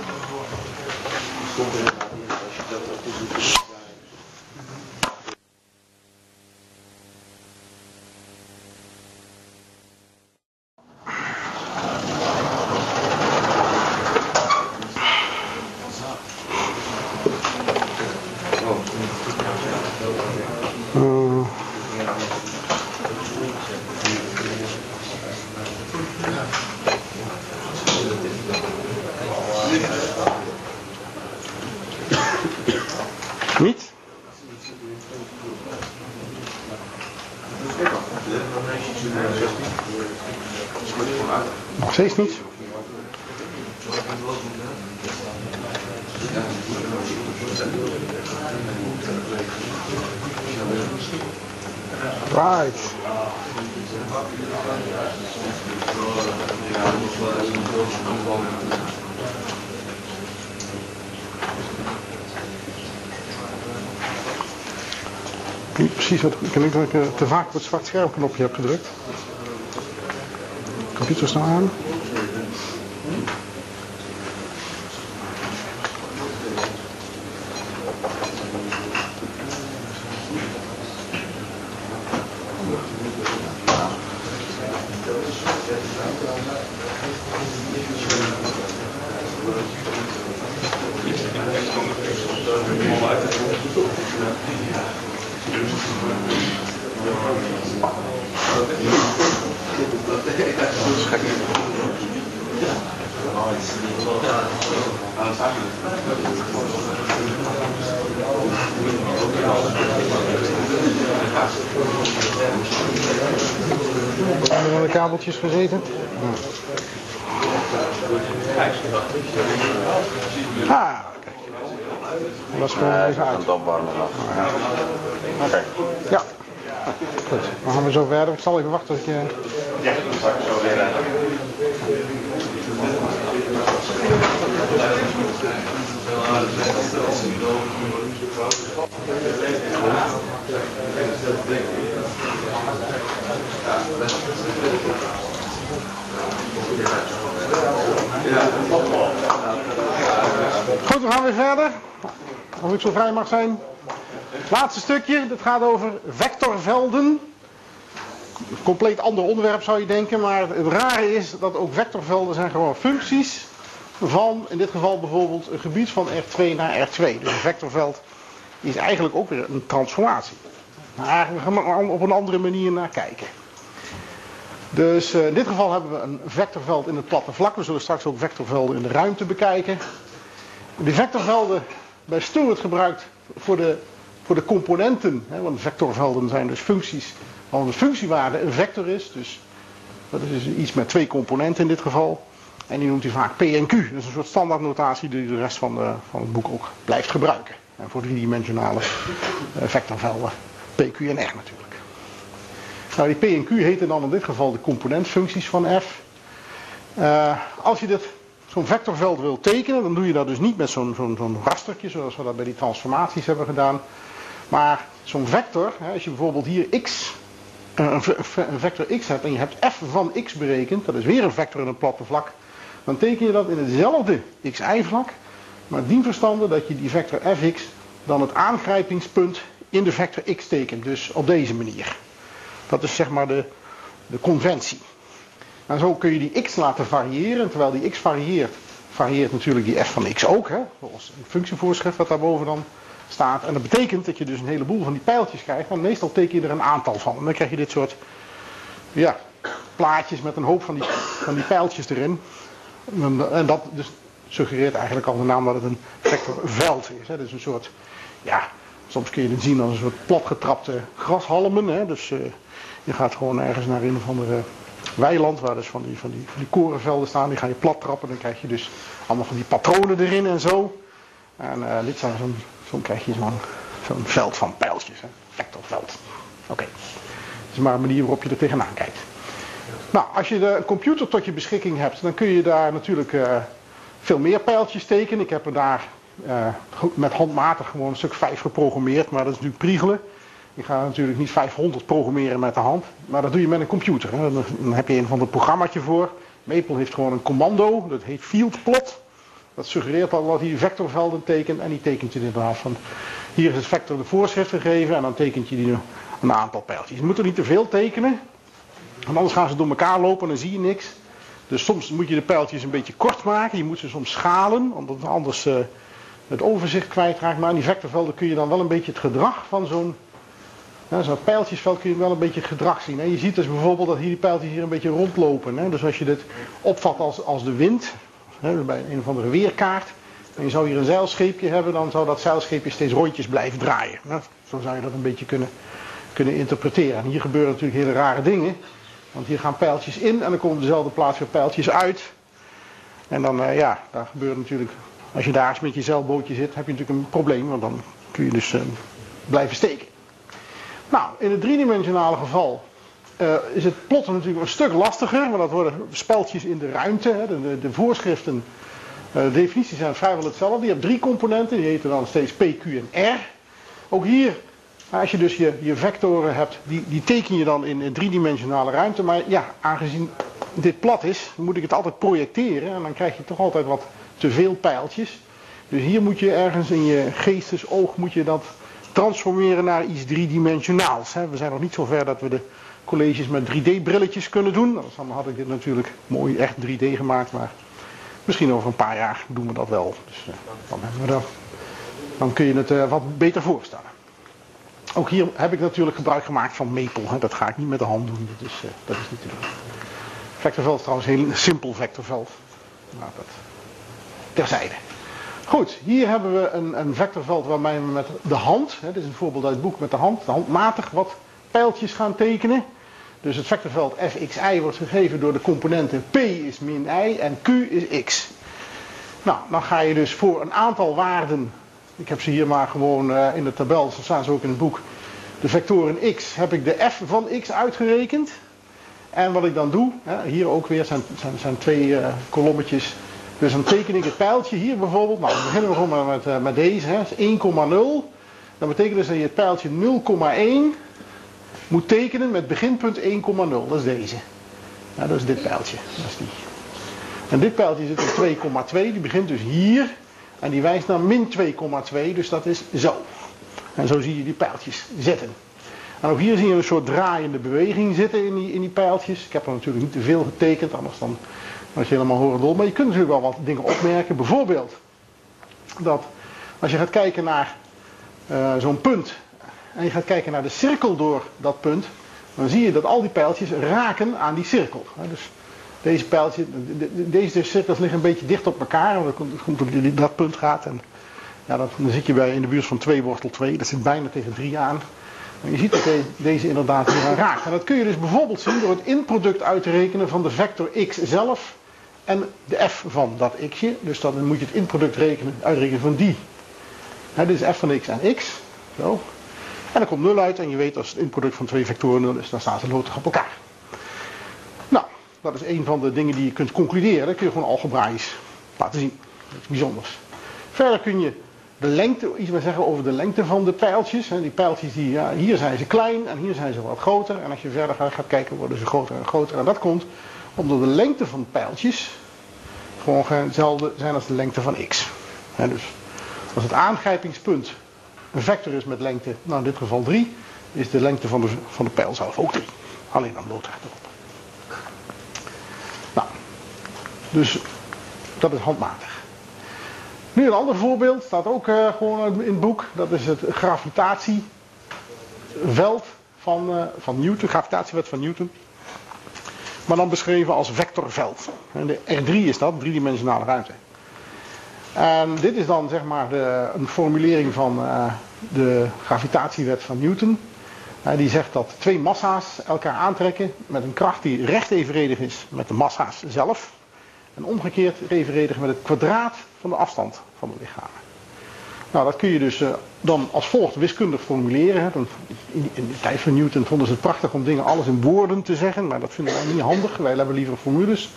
steeds niet. Right. Niet precies wat. Ik denk dat ik te vaak op het zwart schermknopje heb gedrukt. Computer snel aan. Hebben we de kabeltjes gezeten? Ah, kijk. Dat is gewoon even uit. Oké. Ja. Goed, dan gaan we zo verder. Ik zal even wachten tot je... Ja, dat zal ik zo weer Goed, we gaan weer verder. Als ik zo vrij mag zijn. Laatste stukje, dat gaat over vectorvelden. Compleet ander onderwerp zou je denken, maar het rare is dat ook vectorvelden zijn gewoon functies van, in dit geval bijvoorbeeld, een gebied van R2 naar R2. Dus een vectorveld is eigenlijk ook weer een transformatie. Maar we gaan op een andere manier naar kijken. Dus uh, in dit geval hebben we een vectorveld in het platte vlak. We zullen straks ook vectorvelden in de ruimte bekijken. Die vectorvelden bij Stewart gebruikt voor de voor de componenten, hè, want vectorvelden zijn dus functies, waarvan de functiewaarde een vector is. Dus dat is dus iets met twee componenten in dit geval. En die noemt hij vaak P en Q. Dat is een soort standaardnotatie die de rest van, de, van het boek ook blijft gebruiken. En voor driedimensionale uh, vectorvelden P, Q en R natuurlijk. Nou, die P en Q heten dan in dit geval de componentfuncties van F. Uh, als je dit zo'n vectorveld wil tekenen, dan doe je dat dus niet met zo'n zo'n rastertje, zoals we dat bij die transformaties hebben gedaan. Maar zo'n vector, als je bijvoorbeeld hier x, eh, een vector x hebt en je hebt f van x berekend, dat is weer een vector in een platte vlak, dan teken je dat in hetzelfde xy-vlak, maar dien verstande dat je die vector fx dan het aangrijpingspunt in de vector x tekent. Dus op deze manier. Dat is zeg maar de, de conventie. En zo kun je die x laten variëren. Terwijl die x varieert, varieert natuurlijk die f van x ook. Hè? Volgens een functievoorschrift wat daarboven dan staat. En dat betekent dat je dus een heleboel van die pijltjes krijgt. Maar meestal teken je er een aantal van. En dan krijg je dit soort ja, plaatjes met een hoop van die, van die pijltjes erin. En dat dus suggereert eigenlijk al de naam dat het een vectorveld is. Hè? Dus een soort, ja, soms kun je het zien als een soort platgetrapte grashalmen. Hè? Dus uh, je gaat gewoon ergens naar een of andere weiland, waar dus van die, van die, korenvelden staan, die ga je plat trappen. Dan krijg je dus allemaal van die patronen erin en zo. En uh, dit zijn zo'n, zo krijg je zo'n, zo'n veld van pijltjes, hè? vectorveld. Oké, dat is maar een manier waarop je er tegenaan kijkt. Nou, als je de computer tot je beschikking hebt, dan kun je daar natuurlijk uh, veel meer pijltjes tekenen. Ik heb er daar uh, met handmatig gewoon een stuk 5 geprogrammeerd, maar dat is nu priegelen. Je gaat natuurlijk niet 500 programmeren met de hand, maar dat doe je met een computer. Hè. Dan heb je een van het programmaatje voor. Maple heeft gewoon een commando, dat heet fieldplot. Dat suggereert al dat hij vectorvelden tekent en die tekent je inderdaad van. Hier is het vector de voorschrift gegeven en dan tekent je die een aantal pijltjes. Je moet er niet te veel tekenen, want anders gaan ze door elkaar lopen en dan zie je niks. Dus soms moet je de pijltjes een beetje kort maken. Je moet ze soms schalen, omdat anders uh, het overzicht kwijtraakt. Maar aan die vectorvelden kun je dan wel een beetje het gedrag van zo'n Zo'n pijltjesveld kun je wel een beetje gedrag zien. Hè. Je ziet dus bijvoorbeeld dat hier die pijltjes hier een beetje rondlopen. Hè. Dus als je dit opvat als, als de wind, hè, bij een of andere weerkaart, en je zou hier een zeilscheepje hebben, dan zou dat zeilscheepje steeds rondjes blijven draaien. Zo zou je dat een beetje kunnen, kunnen interpreteren. En hier gebeuren natuurlijk hele rare dingen. Want hier gaan pijltjes in en dan komen dezelfde plaats weer pijltjes uit. En dan, uh, ja, daar gebeurt natuurlijk, als je daar eens met je zeilbootje zit, heb je natuurlijk een probleem. Want dan kun je dus uh, blijven steken. Nou, in het driedimensionale geval uh, is het plotten natuurlijk een stuk lastiger, want dat worden speltjes in de ruimte. Hè. De, de, voorschriften, uh, de definities zijn vrijwel hetzelfde. Je hebt drie componenten, die heten dan steeds P, Q en R. Ook hier, als je dus je, je vectoren hebt, die, die teken je dan in driedimensionale ruimte. Maar ja, aangezien dit plat is, moet ik het altijd projecteren. En dan krijg je toch altijd wat te veel pijltjes. Dus hier moet je ergens in je geestesoog moet je dat transformeren naar iets driedimensionaals. We zijn nog niet zo ver dat we de colleges met 3D-brilletjes kunnen doen. Dan had ik dit natuurlijk mooi echt 3D gemaakt, maar misschien over een paar jaar doen we dat wel. Dus uh, dan, we dan kun je het uh, wat beter voorstellen. Ook hier heb ik natuurlijk gebruik gemaakt van Maple. Dat ga ik niet met de hand doen, dat is, uh, dat is niet te doen. Vectorveld is trouwens heel simpel vectorveld. Nou, dat terzijde. Goed, hier hebben we een, een vectorveld waarmee we met de hand, hè, dit is een voorbeeld uit het boek met de hand, handmatig wat pijltjes gaan tekenen. Dus het vectorveld fxi wordt gegeven door de componenten p is min i en q is x. Nou, dan ga je dus voor een aantal waarden, ik heb ze hier maar gewoon uh, in de tabel, zo staan ze ook in het boek, de vectoren x, heb ik de f van x uitgerekend. En wat ik dan doe, hè, hier ook weer zijn, zijn, zijn twee uh, kolommetjes dus dan teken ik het pijltje hier bijvoorbeeld. Nou, dan beginnen we gewoon met, uh, met deze. Hè. 1,0. Dat betekent dus dat je het pijltje 0,1 moet tekenen met beginpunt 1,0. Dat is deze. Ja, dat is dit pijltje. Dat is die. En dit pijltje zit op 2,2. Die begint dus hier. En die wijst naar min 2,2. Dus dat is zo. En zo zie je die pijltjes zitten. En ook hier zie je een soort draaiende beweging zitten in die, in die pijltjes. Ik heb er natuurlijk niet te veel getekend, anders dan als je helemaal horen Maar je kunt natuurlijk wel wat dingen opmerken. Bijvoorbeeld dat als je gaat kijken naar uh, zo'n punt. En je gaat kijken naar de cirkel door dat punt. Dan zie je dat al die pijltjes raken aan die cirkel. Dus deze pijltjes, deze cirkels liggen een beetje dicht op elkaar. Want dan komt op dat punt gaat. En Ja, dan zit je bij in de buurt van 2 wortel 2. Dat zit bijna tegen 3 aan. En je ziet dat deze inderdaad hier aan raakt. En dat kun je dus bijvoorbeeld zien door het inproduct uit te rekenen van de vector x zelf en de f van dat x'je. Dus dan moet je het inproduct rekenen, uitrekenen van die. dit is f van x en x. Zo. En dan komt 0 uit en je weet als het inproduct van twee vectoren 0 is, dan staan ze loodredig op elkaar. Nou, dat is een van de dingen die je kunt concluderen. Dat kun je gewoon algebraisch laten zien. Dat is bijzonders. Verder kun je de lengte, iets meer zeggen over de lengte van de pijltjes. Die pijltjes, die, ja, hier zijn ze klein en hier zijn ze wat groter. En als je verder gaat kijken, worden ze groter en groter. En dat komt omdat de lengte van pijltjes gewoon hetzelfde zijn als de lengte van x. dus als het aangrijpingspunt een vector is met lengte, nou in dit geval 3, is de lengte van de, van de pijl zelf ook 3. Alleen dan loodrecht erop. Nou, dus dat is handmatig. Nu een ander voorbeeld, staat ook uh, gewoon in het boek. Dat is het gravitatieveld van, uh, van Newton, gravitatiewet van Newton. Maar dan beschreven als vectorveld. De R3 is dat, driedimensionale ruimte. En dit is dan zeg maar de, een formulering van uh, de gravitatiewet van Newton. die zegt dat twee massa's elkaar aantrekken met een kracht die recht evenredig is met de massa's zelf. En omgekeerd evenredig met het kwadraat van de afstand van de lichamen. Nou, dat kun je dus uh, dan als volgt wiskundig formuleren. In, de tijd van Newton vonden ze het prachtig om dingen alles in woorden te zeggen, maar dat vinden wij niet handig. Wij hebben liever formules.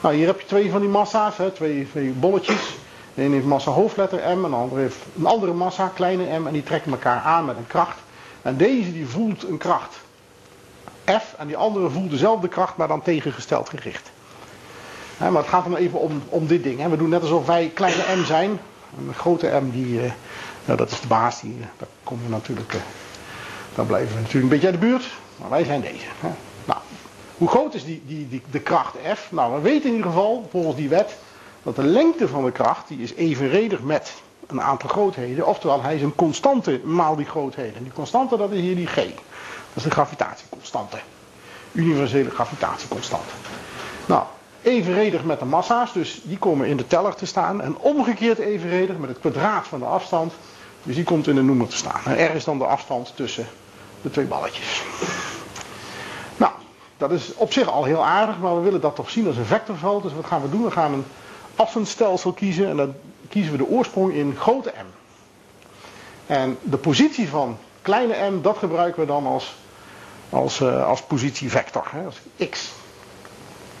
Nou, hier heb je twee van die massa's, hè, twee, bolletjes. De ene heeft massa hoofdletter M en de andere heeft een andere massa, kleine m, en die trekken elkaar aan met een kracht. En deze die voelt een kracht F en die andere voelt dezelfde kracht, maar dan tegengesteld gericht. maar het gaat dan even om, om dit ding. We doen net alsof wij kleine m zijn. Een grote m, die, nou, dat is de baas, die, daar komen natuurlijk, uh, dan blijven we natuurlijk een beetje uit de buurt. Maar wij zijn deze. Nou, hoe groot is die, die, die, de kracht F? Nou, we weten in ieder geval, volgens die wet, dat de lengte van de kracht, die is evenredig met een aantal grootheden. Oftewel, hij is een constante maal die grootheden. En die constante, dat is hier die G. Dat is de gravitatieconstante. Universele gravitatieconstante. Nou, evenredig met de massa's, dus die komen in de teller te staan. En omgekeerd evenredig met het kwadraat van de afstand, dus die komt in de noemer te staan. En R is dan de afstand tussen de twee balletjes. Nou, dat is op zich al heel aardig, maar we willen dat toch zien als een vectorveld. Dus wat gaan we doen? We gaan een afstandsstelsel kiezen en dan kiezen we de oorsprong in grote M. En de positie van kleine m, dat gebruiken we dan als, als, uh, als positievector, als x.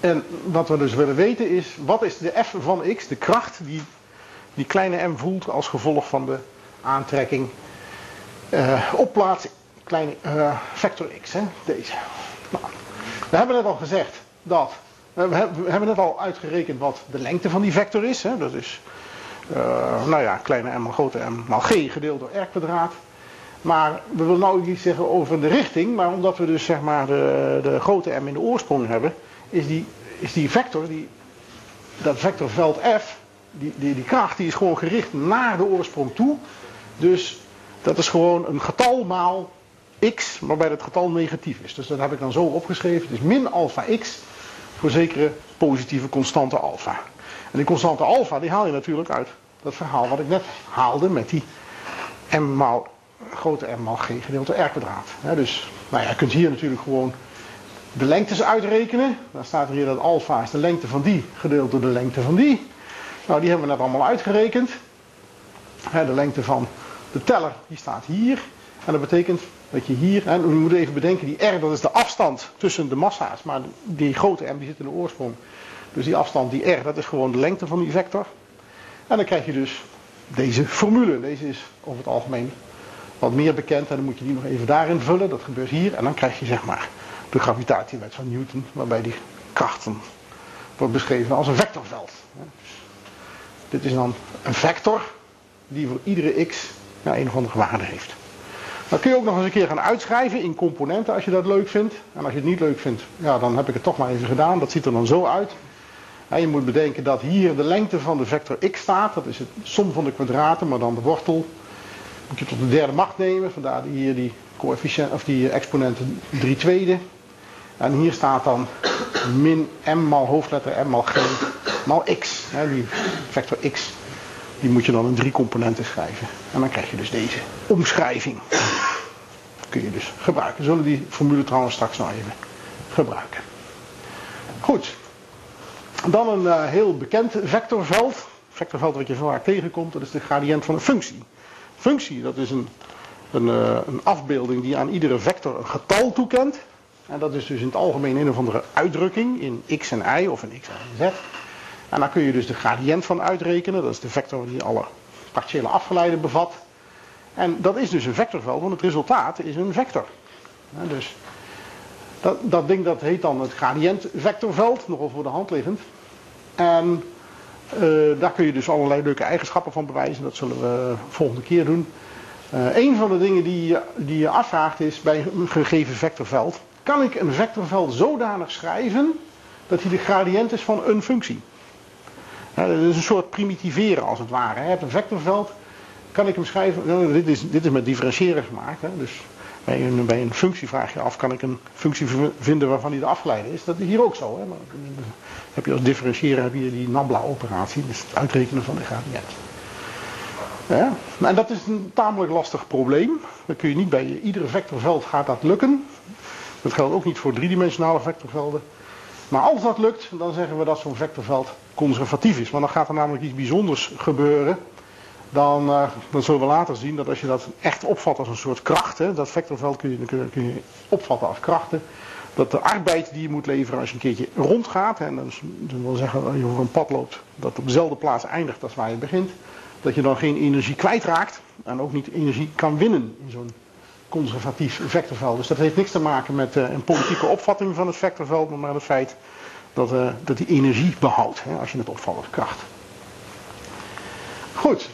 En wat we dus willen weten is, wat is de f van x, de kracht die die kleine m voelt als gevolg van de aantrekking uh, op plaats kleine uh, vector x, hè, deze. Nou, we hebben net al gezegd dat, we hebben net al uitgerekend wat de lengte van die vector is, hè, dat is, nou ja, kleine m, grote m, maal g gedeeld door r kwadraat. Maar we willen nou iets zeggen over de richting, maar omdat we dus zeg maar de, de grote m in de oorsprong hebben, is die, is die vector, die, dat vectorveld f, die, die, die kracht, die is gewoon gericht naar de oorsprong toe. Dus dat is gewoon een getal maal x, waarbij het getal negatief is. Dus dat heb ik dan zo opgeschreven. Is min alpha x voor zekere positieve constante alpha. En die constante alpha, die haal je natuurlijk uit dat verhaal wat ik net haalde met die m maal grote m maal g gedeeld door r kwadraat. dus nou ja, je kunt hier natuurlijk gewoon de lengtes uitrekenen. Dan staat er hier dat alfa is de lengte van die gedeeld door de lengte van die. Nou, die hebben we net allemaal uitgerekend. de lengte van de teller, die staat hier. En dat betekent dat je hier, en je moet even bedenken, die r dat is de afstand tussen de massa's. Maar die grote m die zit in de oorsprong. Dus die afstand, die r, dat is gewoon de lengte van die vector. En dan krijg je dus deze formule. Deze is over het algemeen wat meer bekend. En dan moet je die nog even daarin vullen. Dat gebeurt hier. En dan krijg je zeg maar de gravitatiewet van Newton, waarbij die krachten wordt beschreven als een vectorveld. Dus dit is dan een vector die voor iedere x ja, een of andere waarde heeft. Dat kun je ook nog eens een keer gaan uitschrijven in componenten als je dat leuk vindt. En als je het niet leuk vindt, ja, dan heb ik het toch maar even gedaan. Dat ziet er dan zo uit. je moet bedenken dat hier de lengte van de vector x staat. Dat is de som van de kwadraten, maar dan de wortel. Moet je tot de derde macht nemen. Vandaar hier die, coëfficiënt, of die exponenten 3 tweede. En hier staat dan min m maal hoofdletter m maal g maal x. die vector x Die moet je dan in drie componenten schrijven. En dan krijg je dus deze omschrijving. Kun je dus gebruiken. Zullen die formule trouwens straks nog even gebruiken. Goed. Dan een uh, heel bekend vectorveld. Vectorveld wat je vaak tegenkomt, dat is de gradient van een functie. Functie, dat is een, een, uh, een afbeelding die aan iedere vector een getal toekent. En dat is dus in het algemeen een of andere uitdrukking in x en y of in x en z. En daar kun je dus de gradient van uitrekenen. Dat is de vector die alle partiële afgeleiden bevat. En dat is dus een vectorveld, want het resultaat is een vector. dus dat, dat ding dat heet dan het gradiëntvectorveld, nogal voor de hand liggend. En uh, daar kun je dus allerlei leuke eigenschappen van bewijzen. Dat zullen we volgende keer doen. Uh, een van de dingen die, die je afvraagt is bij een gegeven vectorveld. Kan ik een vectorveld zodanig schrijven dat hij de gradiënt is van een functie? dat is een soort primitiveren als het ware. Je hebt een vectorveld, kan ik hem schrijven, nou, dit is, dit is met differentiëren gemaakt. Dus bij een, bij een functie vraag je af, kan ik een functie vinden waarvan die de afgeleide is? Dat is hier ook zo. Hè? Maar, heb je als differentiëren heb je die Nabla-operatie, dus het uitrekenen van de gradient. Ja, en dat is een tamelijk lastig probleem. Dat kun je niet bij iedere vectorveld gaat dat lukken. Dat geldt ook niet voor driedimensionale vectorvelden. Maar als dat lukt, dan zeggen we dat zo'n vectorveld conservatief is. Want dan gaat er namelijk iets bijzonders gebeuren. Dan, uh, dan zullen we later zien dat als je dat echt opvat als een soort kracht, hè, dat vectorveld kun je, kun, kun je opvatten als krachten, dat de arbeid die je moet leveren als je een keertje rondgaat, en dat, wil zeggen dat je over een pad loopt dat op dezelfde plaats eindigt als waar je begint, dat je dan geen energie kwijtraakt en ook niet energie kan winnen in zo'n conservatief vectorveld. Dus dat heeft niks te maken met uh, een politieke opvatting van het vectorveld, maar met het feit dat, uh, dat die energie behoudt hè, als je het opvalt als kracht. Goed.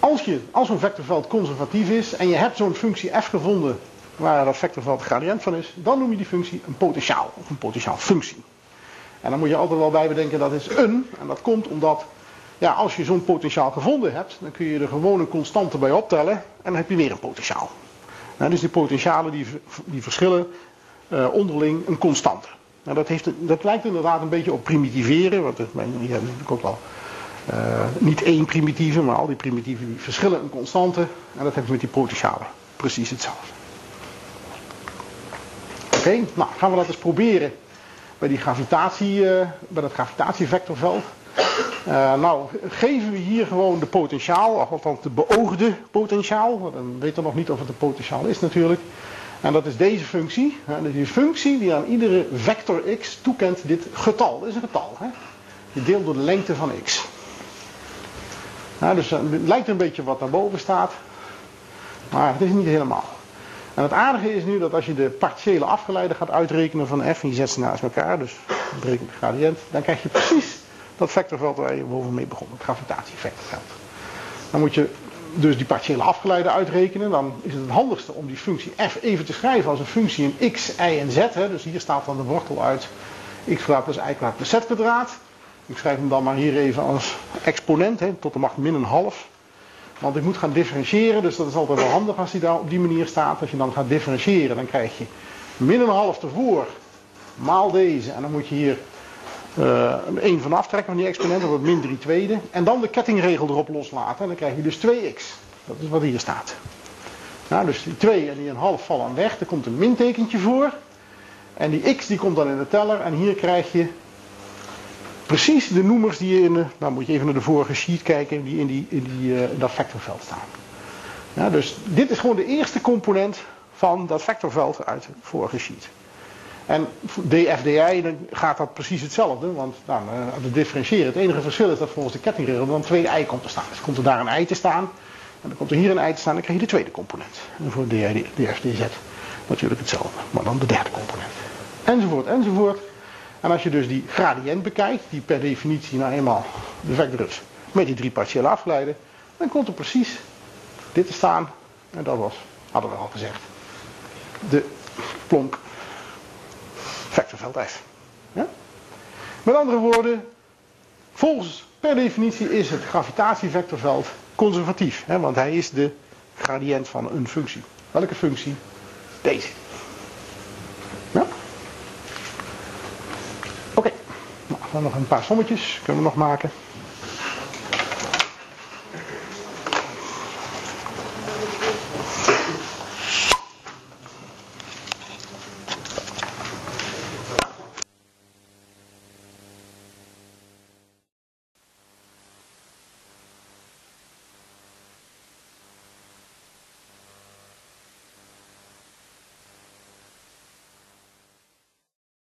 Als, je, als een vectorveld conservatief is en je hebt zo'n functie f gevonden waar dat vectorveld gradient van is, dan noem je die functie een potentiaal of een potentiaalfunctie. En dan moet je altijd wel bij bedenken dat is een, en dat komt omdat ja, als je zo'n potentiaal gevonden hebt, dan kun je er gewoon een constante bij optellen en dan heb je weer een potentiaal. Nou, dus die potentialen die, die verschillen uh, onderling een constante. Nou, dat, heeft, dat lijkt inderdaad een beetje op primitiveren, want je hebt natuurlijk ook wel uh, niet één primitieve, maar al die primitieven die verschillen een constante en dat heb je met die potentialen precies hetzelfde. Oké, nou gaan we dat eens proberen bij, die gravitatie, uh, bij dat gravitatievectorveld. Uh, nou, geven we hier gewoon de potentiaal, althans de beoogde potentiaal. Dan weten we nog niet of het een potentiaal is natuurlijk. En dat is deze functie. Dat is die functie die aan iedere vector x toekent dit getal. Dat is een getal. Hè? Je deelt door de lengte van x. Nou, dus het lijkt een beetje wat daarboven staat. Maar het is niet helemaal. En het aardige is nu dat als je de partiële afgeleide gaat uitrekenen van f en je zet ze naast elkaar, dus bereken de gradient, dan krijg je precies dat vectorveld waar je boven mee begon, het gravitatievectorveld. Dan moet je dus die partiële afgeleide uitrekenen. Dan is het het handigste om die functie f even te schrijven als een functie in x, y en z. Hè. Dus hier staat dan de wortel uit x kwadraat plus y kwadraat plus z kwadraat. Ik schrijf hem dan maar hier even als exponent, hè, tot de macht min een half. Want ik moet gaan differentiëren, dus dat is altijd wel handig als hij daar op die manier staat. Als je dan gaat differentiëren, dan krijg je min een half ervoor, maal deze. En dan moet je hier uh, een van aftrekken van die exponent, dat wordt min 3 tweede. En dan de kettingregel erop loslaten. En dan krijg je dus 2x. Dat is wat hier staat. Nou, dus die 2 en die een half vallen weg. Er komt een mintekentje voor. En die x die komt dan in de teller. En hier krijg je precies de noemers die in de, nou moet je even naar de vorige sheet kijken, die in, die, in, die, uh, dat vectorveld staan. Ja, dus dit is gewoon de eerste component van dat vectorveld uit de vorige sheet. En DFDI gaat dat precies hetzelfde, want nou, de differentiëren. Het enige verschil is dat volgens de kettingregel dan twee i komt te staan. Dus komt er daar een i te staan, en dan komt er hier een i te staan, dan krijg je de tweede component. En voor DFDZ natuurlijk hetzelfde, maar dan de derde component. Enzovoort, enzovoort. En als je dus die gradient bekijkt, die per definitie nou eenmaal de vector is, met die drie partiële afgeleiden, dan komt er precies dit te staan. En dat was, hadden we al gezegd, de plonk vectorveld F. Ja? Met andere woorden, volgens per definitie is het gravitatievectorveld conservatief. Hè, want hij is de gradient van een functie. Welke functie? Deze. Ja? Oké. Nou, dan nog een paar sommetjes kunnen we nog maken.